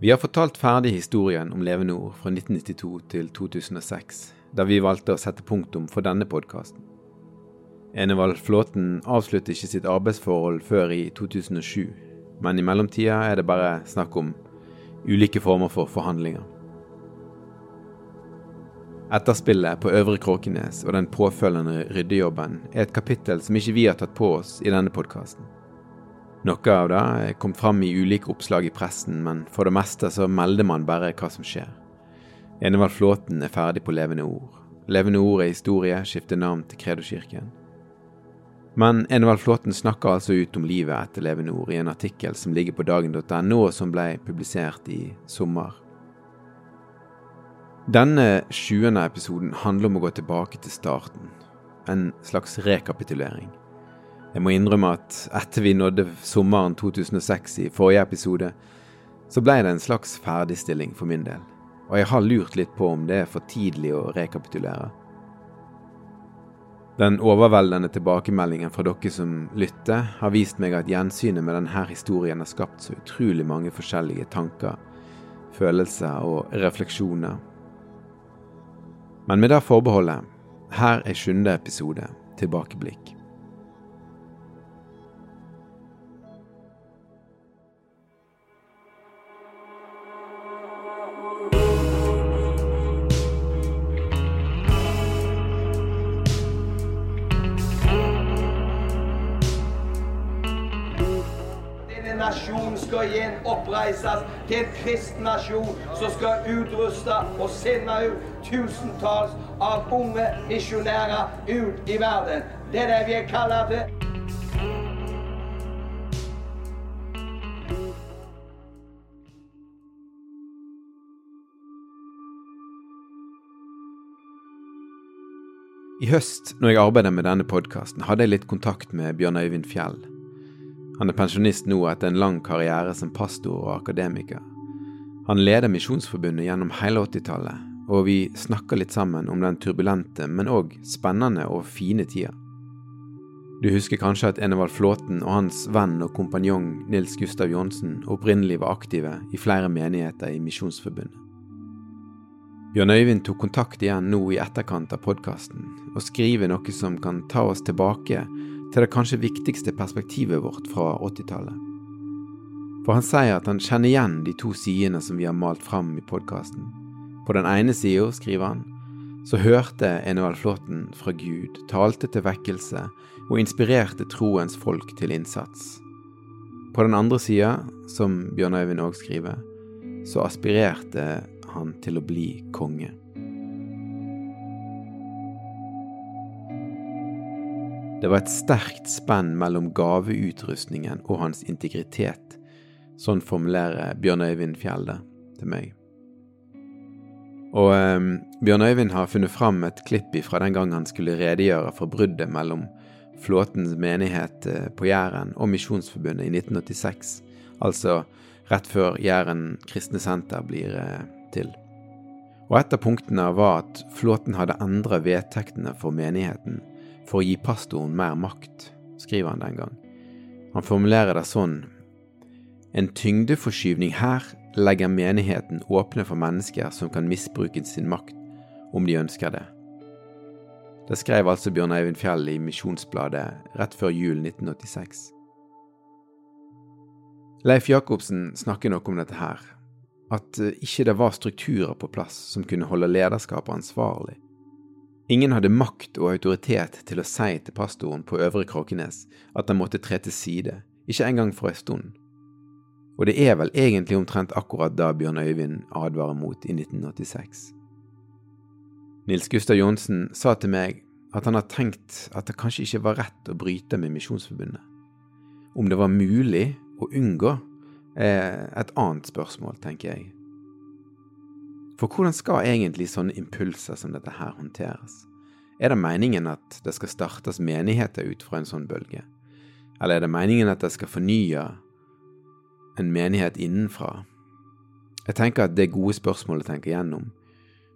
Vi har fortalt ferdig historien om Levende Ord fra 1992 til 2006, da vi valgte å sette punktum for denne podkasten. Enevald Flåten avsluttet ikke sitt arbeidsforhold før i 2007, men i mellomtida er det bare snakk om ulike former for forhandlinger. Etterspillet på Øvre Kråkenes og den påfølgende ryddejobben er et kapittel som ikke vi har tatt på oss i denne podkasten. Noe av det er kommet fram i ulike oppslag i pressen, men for det meste så melder man bare hva som skjer. Enevald Flåten er ferdig på Levende Ord. Levende Ord er historie, skifter navn til Kredokirken. Men Enevald Flåten snakker altså ut om livet etter Levende Ord i en artikkel som ligger på dagen.no, som ble publisert i sommer. Denne sjuende episoden handler om å gå tilbake til starten. En slags rekapitulering. Jeg må innrømme at etter vi nådde sommeren 2006 i forrige episode, så ble det en slags ferdigstilling for min del. Og jeg har lurt litt på om det er for tidlig å rekapitulere. Den overveldende tilbakemeldingen fra dere som lytter, har vist meg at gjensynet med denne historien har skapt så utrolig mange forskjellige tanker, følelser og refleksjoner men med det forbeholdet, her er sjuende episode, tilbakeblikk. Oppreises til en kristen nasjon som skal utruste og sende ut tusentalls av unge misjonærer ut i verden. Det er det vi er kalt til. I høst, når jeg arbeidet med denne podkasten, hadde jeg litt kontakt med Bjørn Øyvind Fjell. Han er pensjonist nå etter en lang karriere som pastor og akademiker. Han leder Misjonsforbundet gjennom hele 80-tallet, og vi snakker litt sammen om den turbulente, men òg spennende og fine tida. Du husker kanskje at Enevald Flåten og hans venn og kompanjong Nils Gustav Johnsen opprinnelig var aktive i flere menigheter i Misjonsforbundet. Bjørn Øyvind tok kontakt igjen nå i etterkant av podkasten, og skriver noe som kan ta oss tilbake til det kanskje viktigste perspektivet vårt fra 80-tallet. For han sier at han kjenner igjen de to sidene som vi har malt fram i podkasten. På den ene sida, skriver han, så hørte Enevald Flåten fra Gud, talte til vekkelse og inspirerte troens folk til innsats. På den andre sida, som Bjørn Øyvind òg skriver, så aspirerte han til å bli konge. Det var et sterkt spenn mellom gaveutrustningen og hans integritet. Sånn formulerer Bjørn Øyvind Fjell det til meg. Og eh, Bjørn Øyvind har funnet fram et klipp fra den gang han skulle redegjøre for bruddet mellom Flåtens menighet eh, på Jæren og Misjonsforbundet i 1986, altså rett før Jæren kristne senter blir eh, til. Og et av punktene var at Flåten hadde endra vedtektene for menigheten for å gi pastoren mer makt, skriver han den gang. Han formulerer det sånn En tyngdeforskyvning her legger menigheten åpne for mennesker som kan misbruke sin makt, om de ønsker det. Det skrev altså Bjørn Eivind Fjell i Misjonsbladet rett før jul 1986. Leif Jacobsen snakker noe om dette her, at eh, ikke det var strukturer på plass som kunne holde lederskapet ansvarlig. Ingen hadde makt og autoritet til å si til pastoren på Øvre Kråkenes at han måtte tre til side, ikke engang for ei stund. Og det er vel egentlig omtrent akkurat da Bjørn Øyvind advarer mot i 1986. Nils Gustav Johnsen sa til meg at han har tenkt at det kanskje ikke var rett å bryte med Misjonsforbundet. Om det var mulig å unngå, er et annet spørsmål, tenker jeg. For hvordan skal egentlig sånne impulser som dette her håndteres? Er det meningen at det skal startes menigheter ut fra en sånn bølge? Eller er det meningen at det skal fornye en menighet innenfra? Jeg tenker at det er gode spørsmål å tenke gjennom.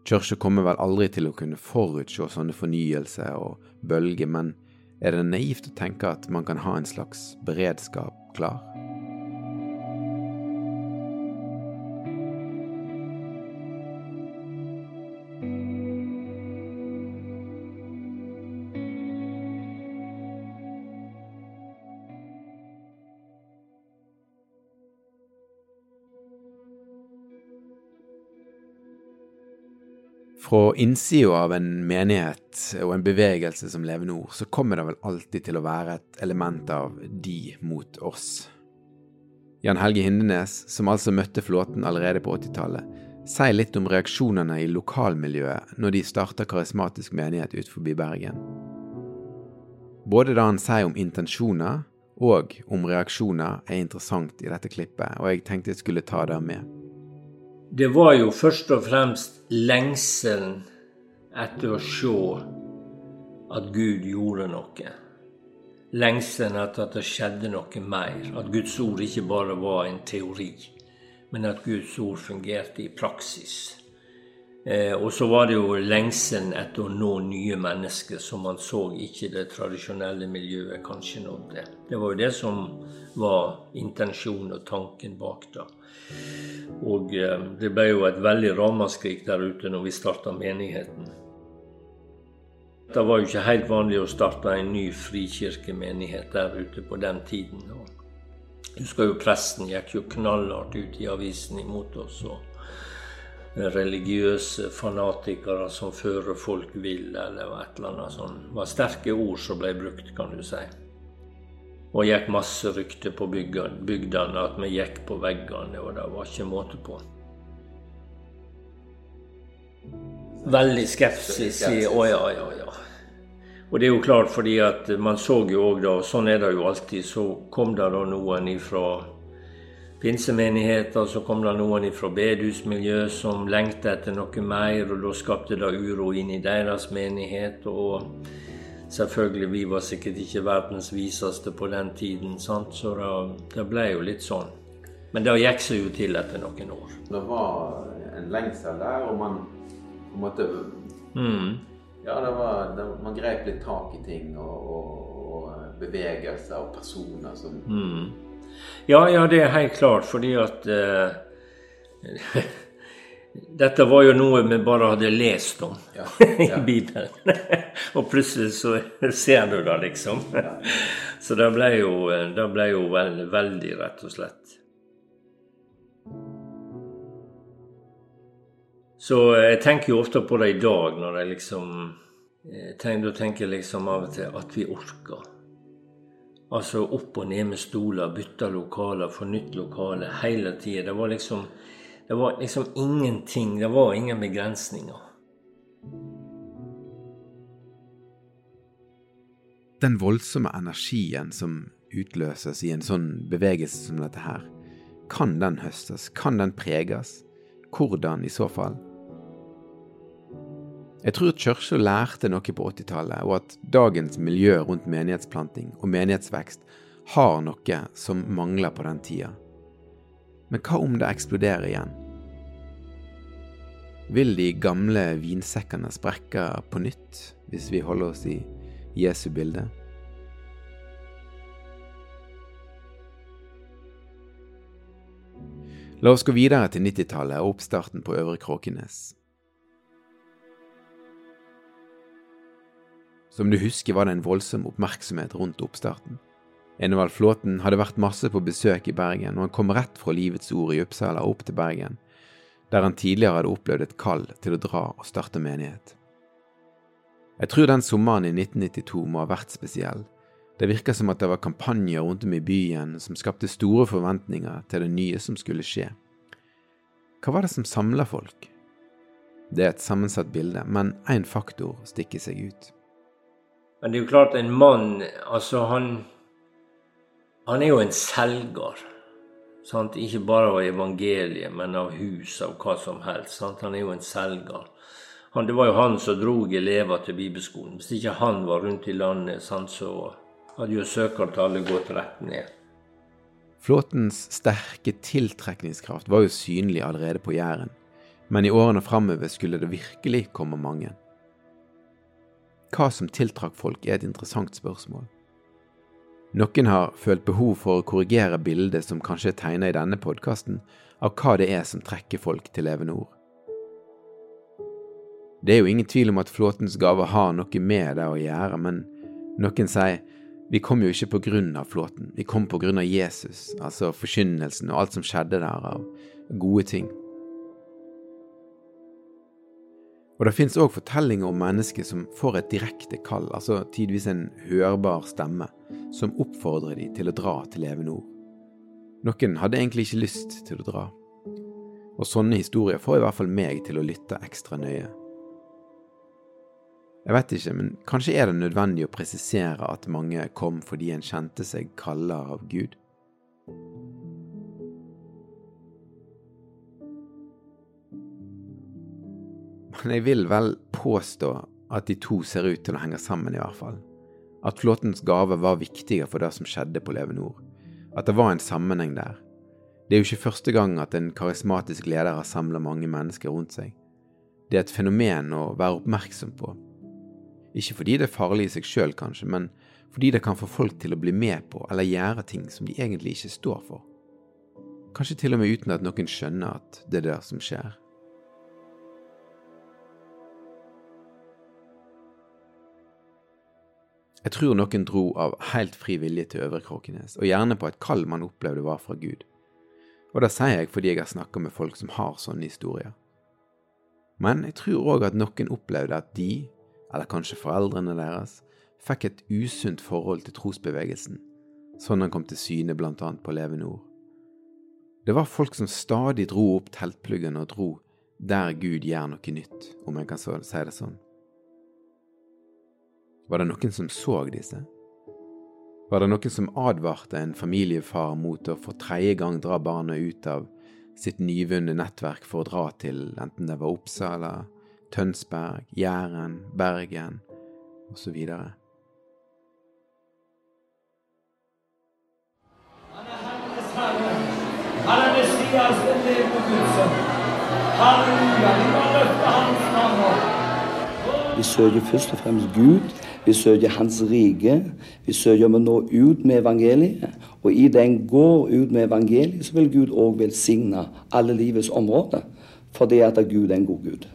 Kirka kommer vel aldri til å kunne forutse sånne fornyelser og bølger, men er det naivt å tenke at man kan ha en slags beredskap klar? Fra innsida av en menighet og en bevegelse som levende Nord, så kommer det vel alltid til å være et element av de mot oss. Jan Helge Hindenes, som altså møtte flåten allerede på 80-tallet, sier litt om reaksjonene i lokalmiljøet når de starter karismatisk menighet utenfor Bergen. Både det han sier om intensjoner og om reaksjoner, er interessant i dette klippet, og jeg tenkte jeg skulle ta det med. Det var jo først og fremst lengselen etter å se at Gud gjorde noe. Lengselen etter at det skjedde noe mer. At Guds ord ikke bare var en teori, men at Guds ord fungerte i praksis. Eh, og så var det jo lengselen etter å nå nye mennesker som man så ikke det tradisjonelle miljøet kanskje nådde. Det var jo det som var intensjonen og tanken bak da. Og eh, det ble jo et veldig ramaskrik der ute når vi starta menigheten. Det var jo ikke helt vanlig å starte en ny frikirkemenighet der ute på den tiden. Og husker jo presten gikk jo knallhardt ut i avisen imot oss. og religiøse fanatikere som fører folk vill, eller et eller annet sånt. Det var sterke ord som ble brukt, kan du si. Og gikk masse rykter på bygdene at vi gikk på veggene, og det var ikke måte på. Veldig skepsis i Å ja, ja, ja. Og det er jo klart fordi at man så jo òg da, og sånn er det jo alltid, så kom det da noen ifra pinsemenigheter, så kom det noen fra bedehusmiljøet som lengta etter noe mer, og da skapte det uro inn i deres menighet. Og selvfølgelig, vi var sikkert ikke verdens viseste på den tiden, sant? så det, det ble jo litt sånn. Men det gikk seg jo til etter noen år. Det var en lengsel der, og man på en måte mm. Ja, det var, det, man grep litt tak i ting, og, og, og bevegelser og personer som mm ja, ja, det er helt klart, fordi at uh, Dette var jo noe vi bare hadde lest om ja, ja. i Bibelen. og plutselig så ser du det, liksom. så det ble jo, det ble jo veld, veldig, rett og slett. Så jeg tenker jo ofte på det i dag, når jeg liksom eh, tenker, Da tenker jeg liksom av og til at vi orker. Altså opp og ned med stoler, bytta lokaler, få lokale hele tida. Det liksom Det var liksom ingenting. Det var ingen begrensninger. Den voldsomme energien som utløses i en sånn bevegelse som dette her, kan den høstes? Kan den preges? Hvordan i så fall? Jeg tror at lærte noe på 80-tallet, og at dagens miljø rundt menighetsplanting og menighetsvekst har noe som mangler på den tida. Men hva om det eksploderer igjen? Vil de gamle vinsekkene sprekke på nytt, hvis vi holder oss i Jesu bilde? La oss gå videre til 90-tallet og oppstarten på Øvre Kråkenes. Som du husker var det en voldsom oppmerksomhet rundt oppstarten. Enevald Flåten hadde vært masse på besøk i Bergen, og han kom rett fra Livets Ord i Uppsala opp til Bergen, der han tidligere hadde opplevd et kall til å dra og starte menighet. Jeg tror den sommeren i 1992 må ha vært spesiell. Det virker som at det var kampanjer rundt om i byen som skapte store forventninger til det nye som skulle skje. Hva var det som samla folk? Det er et sammensatt bilde, men én faktor stikker seg ut. Men det er jo klart, en mann Altså, han Han er jo en selger. Sant? Ikke bare av evangeliet, men av hus, av hva som helst. Sant? Han er jo en selger. Han, det var jo han som drog elever til bibelskolen. Hvis ikke han var rundt i landet, sant, så hadde jo søkertallet gått rett ned. Flåtens sterke tiltrekningskraft var jo synlig allerede på Jæren, men i årene framover skulle det virkelig komme mange. Hva som tiltrakk folk, er et interessant spørsmål. Noen har følt behov for å korrigere bildet som kanskje er tegna i denne podkasten, av hva det er som trekker folk til Levende Ord. Det er jo ingen tvil om at Flåtens gaver har noe med det å gjøre, men noen sier vi kom jo ikke på grunn av Flåten, vi kom på grunn av Jesus, altså forkynnelsen og alt som skjedde der av gode ting. Og det fins òg fortellinger om mennesker som får et direkte kall, altså tidvis en hørbar stemme, som oppfordrer de til å dra til Leve Nord. Noen hadde egentlig ikke lyst til å dra. Og sånne historier får i hvert fall meg til å lytte ekstra nøye. Jeg vet ikke, men kanskje er det nødvendig å presisere at mange kom fordi en kjente seg kalla av Gud? Men jeg vil vel påstå at de to ser ut til å henge sammen, i hvert fall. At flåtens gave var viktigere for det som skjedde på Leve Nord. At det var en sammenheng der. Det er jo ikke første gang at en karismatisk leder har samla mange mennesker rundt seg. Det er et fenomen å være oppmerksom på. Ikke fordi det er farlig i seg sjøl, kanskje, men fordi det kan få folk til å bli med på eller gjøre ting som de egentlig ikke står for. Kanskje til og med uten at noen skjønner at det er det som skjer. Jeg tror noen dro av helt fri vilje til Øvre Kråkenes, og gjerne på et kall man opplevde var fra Gud. Og det sier jeg fordi jeg har snakka med folk som har sånne historier. Men jeg tror òg at noen opplevde at de, eller kanskje foreldrene deres, fikk et usunt forhold til trosbevegelsen, sånn han kom til syne blant annet på Leve Nord. Det var folk som stadig dro opp teltpluggene og dro der Gud gjør noe nytt, om jeg kan si det sånn. Var det noen som så disse? Var det noen som advarte en familiefar mot å for tredje gang dra barnet ut av sitt nyvunne nettverk for å dra til enten det var Oppsala, Tønsberg, Jæren, Bergen osv.? Han er Messias, den levende Guds sønn. Halleluja. Vi må løfte hans navn opp. Vi søker først og fremst Gud vi søker Hans rike. Vi søker om å nå ut med evangeliet. Og i den går ut med evangeliet, så vil Gud òg velsigne alle livets områder. Fordi at Gud er en god Gud.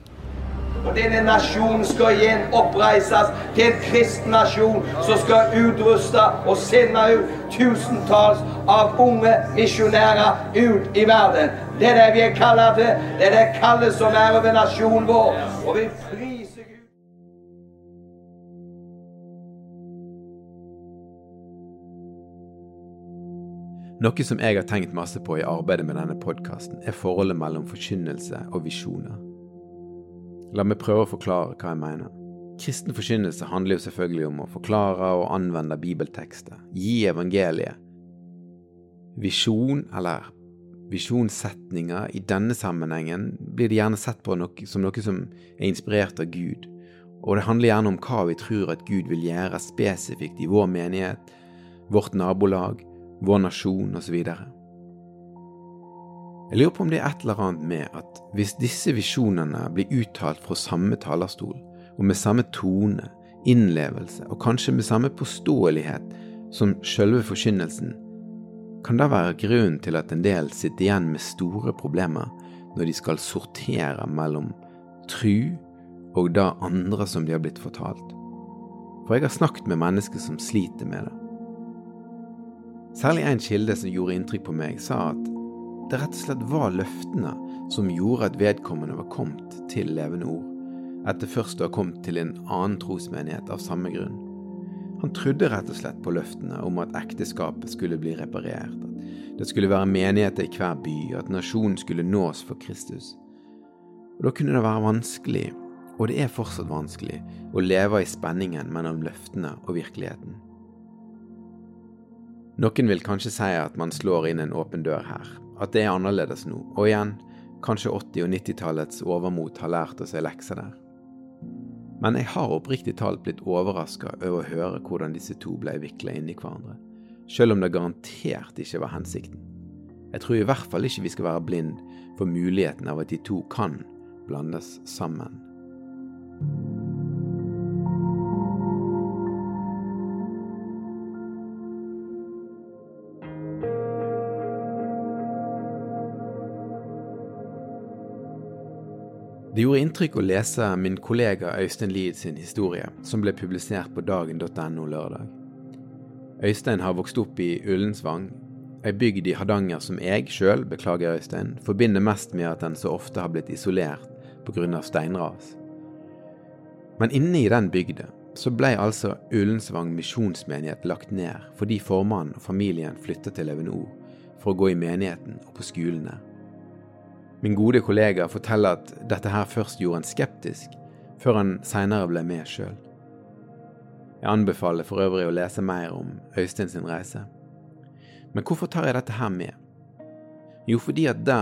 Og denne nasjonen skal igjen oppreises til en kristen nasjon som skal utruste og sende ut tusentalls av unge misjonærer ut i verden. Det er det vi er kalt til. Det er det kallet som er over nasjonen vår. Og vi Noe som jeg har tenkt masse på i arbeidet med denne podkasten, er forholdet mellom forkynnelse og visjoner. La meg prøve å forklare hva jeg mener. Kristen forkynnelse handler jo selvfølgelig om å forklare og anvende bibeltekster, gi evangeliet. Visjon, eller visjonssetninger, i denne sammenhengen blir det gjerne sett på noe, som noe som er inspirert av Gud, og det handler gjerne om hva vi tror at Gud vil gjøre spesifikt i vår menighet, vårt nabolag, vår nasjon osv. Jeg lurer på om det er et eller annet med at hvis disse visjonene blir uttalt fra samme talerstol, og med samme tone, innlevelse og kanskje med samme påståelighet som selve forkynnelsen, kan det være grunnen til at en del sitter igjen med store problemer når de skal sortere mellom tru og det andre som de har blitt fortalt. For jeg har snakket med mennesker som sliter med det. Særlig en kilde som gjorde inntrykk på meg, sa at det rett og slett var løftene som gjorde at vedkommende var kommet til Levende Ord, etter først å ha kommet til en annen trosmenighet av samme grunn. Han trodde rett og slett på løftene om at ekteskapet skulle bli reparert, at det skulle være menigheter i hver by, og at nasjonen skulle nås for Kristus. Og Da kunne det være vanskelig, og det er fortsatt vanskelig, å leve i spenningen mellom løftene og virkeligheten. Noen vil kanskje si at man slår inn en åpen dør her, at det er annerledes nå, og igjen, kanskje 80- og 90-tallets overmot har lært oss ei lekse der. Men jeg har oppriktig talt blitt overraska over å høre hvordan disse to ble vikla inn i hverandre, selv om det garantert ikke var hensikten. Jeg tror i hvert fall ikke vi skal være blind for muligheten av at de to kan blandes sammen. Det gjorde inntrykk å lese min kollega Øystein Lid sin historie, som ble publisert på dagen.no lørdag. Øystein har vokst opp i Ullensvang, ei bygd i Hardanger som jeg sjøl, beklager Øystein, forbinder mest med at den så ofte har blitt isolert pga. steinras. Men inne i den bygda så ble altså Ullensvang misjonsmenighet lagt ned fordi formannen og familien flytta til Evenor for å gå i menigheten og på skolen der. Min gode kollega forteller at dette her først gjorde han skeptisk, før han seinere ble med sjøl. Jeg anbefaler for øvrig å lese mer om Øystein sin reise. Men hvorfor tar jeg dette her med? Jo, fordi at det,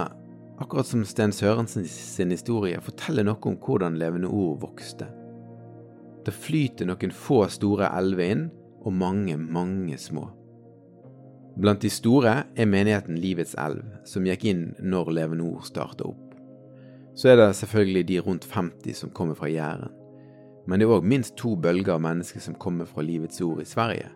akkurat som Sten Sørensen sin historie, forteller noe om hvordan Levende Ord vokste. Det flyter noen få store elver inn, og mange, mange små. Blant de store er menigheten Livets elv, som gikk inn når Levende Ord starta opp. Så er det selvfølgelig de rundt 50 som kommer fra Jæren. Men det er òg minst to bølger av mennesker som kommer fra Livets Ord i Sverige.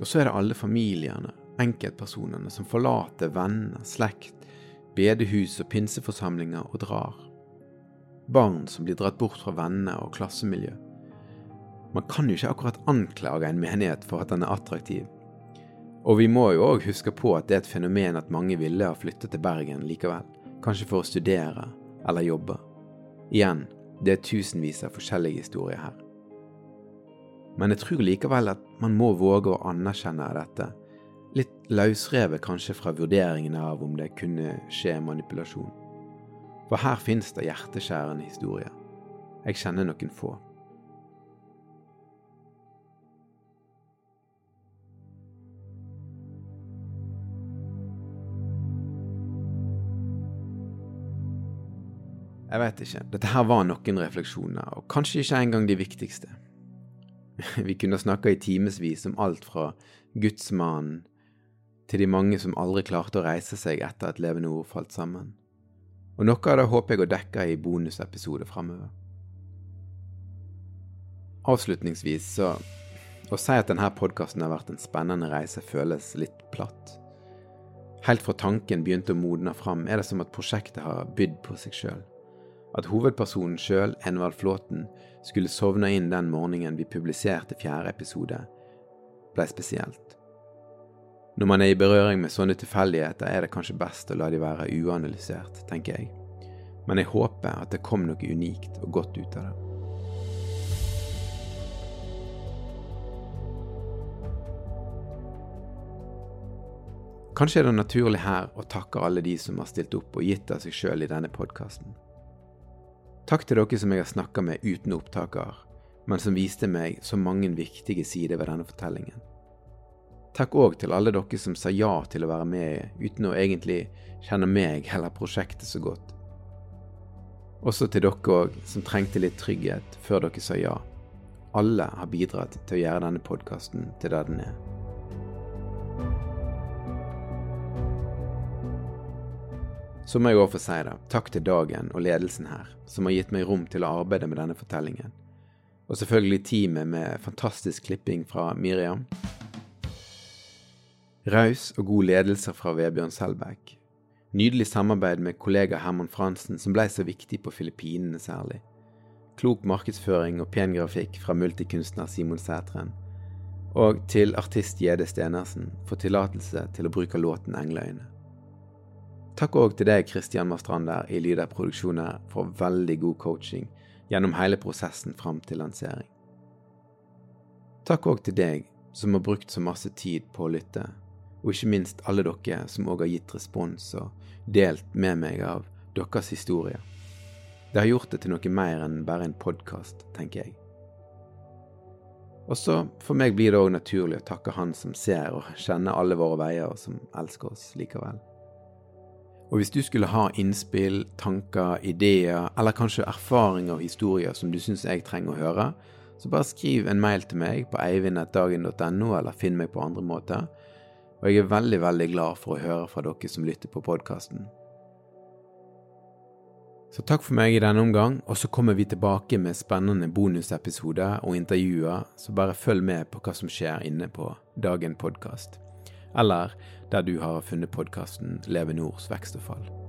Og så er det alle familiene, enkeltpersonene, som forlater venner, slekt, bedehus og pinseforsamlinger og drar barn som blir dratt bort fra venner og klassemiljø. Man kan jo ikke akkurat anklage en menighet for at den er attraktiv. Og vi må jo òg huske på at det er et fenomen at mange ville ha flyttet til Bergen likevel, kanskje for å studere eller jobbe. Igjen, det er tusenvis av forskjellige historier her. Men jeg tror likevel at man må våge å anerkjenne dette, litt løsrevet kanskje fra vurderingene av om det kunne skje manipulasjon. For her fins det hjerteskjærende historier. Jeg kjenner noen få. Jeg vet ikke, dette her var noen refleksjoner, og kanskje ikke engang de viktigste. Vi kunne snakka i timevis om alt fra gudsmannen til de mange som aldri klarte å reise seg etter at levende ord falt sammen. Og noe av det håper jeg å dekke i bonusepisoder framover. Avslutningsvis så Å si at denne podkasten har vært en spennende reise, føles litt platt. Helt fra tanken begynte å modne fram, er det som at prosjektet har bydd på seg sjøl. At hovedpersonen sjøl, Envald Flåten, skulle sovne inn den morgenen vi publiserte fjerde episode, ble spesielt. Når man er i berøring med sånne tilfeldigheter, er det kanskje best å la de være uanalysert, tenker jeg. Men jeg håper at det kom noe unikt og godt ut av det. Kanskje er det naturlig her å takke alle de som har stilt opp og gitt av seg sjøl i denne podkasten. Takk til dere som jeg har snakka med uten opptaker, men som viste meg så mange viktige sider ved denne fortellingen. Takk òg til alle dere som sa ja til å være med uten å egentlig kjenne meg eller prosjektet så godt. Også til dere òg som trengte litt trygghet før dere sa ja. Alle har bidratt til å gjøre denne podkasten til det den er. Så må jeg òg få si det, takk til Dagen og ledelsen her, som har gitt meg rom til å arbeide med denne fortellingen. Og selvfølgelig teamet med fantastisk klipping fra Miriam. Raus og god ledelse fra Vebjørn Selbekk. Nydelig samarbeid med kollega Herman Fransen, som ble så viktig på Filippinene særlig. Klok markedsføring og pen grafikk fra multikunstner Simon Sætren. Og til artist Gjede Stenersen for tillatelse til å bruke låten Engleøyne. Takk òg til deg, Kristian Mastrander i Lyder Produksjoner, for veldig god coaching gjennom hele prosessen fram til lansering. Takk òg til deg som har brukt så masse tid på å lytte og ikke minst alle dere som òg har gitt respons og delt med meg av deres historie. Det har gjort det til noe mer enn bare en podkast, tenker jeg. Og så for meg blir det òg naturlig å takke Han som ser og kjenner alle våre veier, og som elsker oss likevel. Og hvis du skulle ha innspill, tanker, ideer, eller kanskje erfaringer og historier som du syns jeg trenger å høre, så bare skriv en mail til meg på eivind.dagen.no, eller finn meg på andre måter og jeg er veldig, veldig glad for å høre fra dere som lytter på podkasten. Så takk for meg i denne omgang, og så kommer vi tilbake med spennende bonusepisoder og intervjuer, så bare følg med på hva som skjer inne på Dagen podkast, eller der du har funnet podkasten Leve Nords vekst og fall.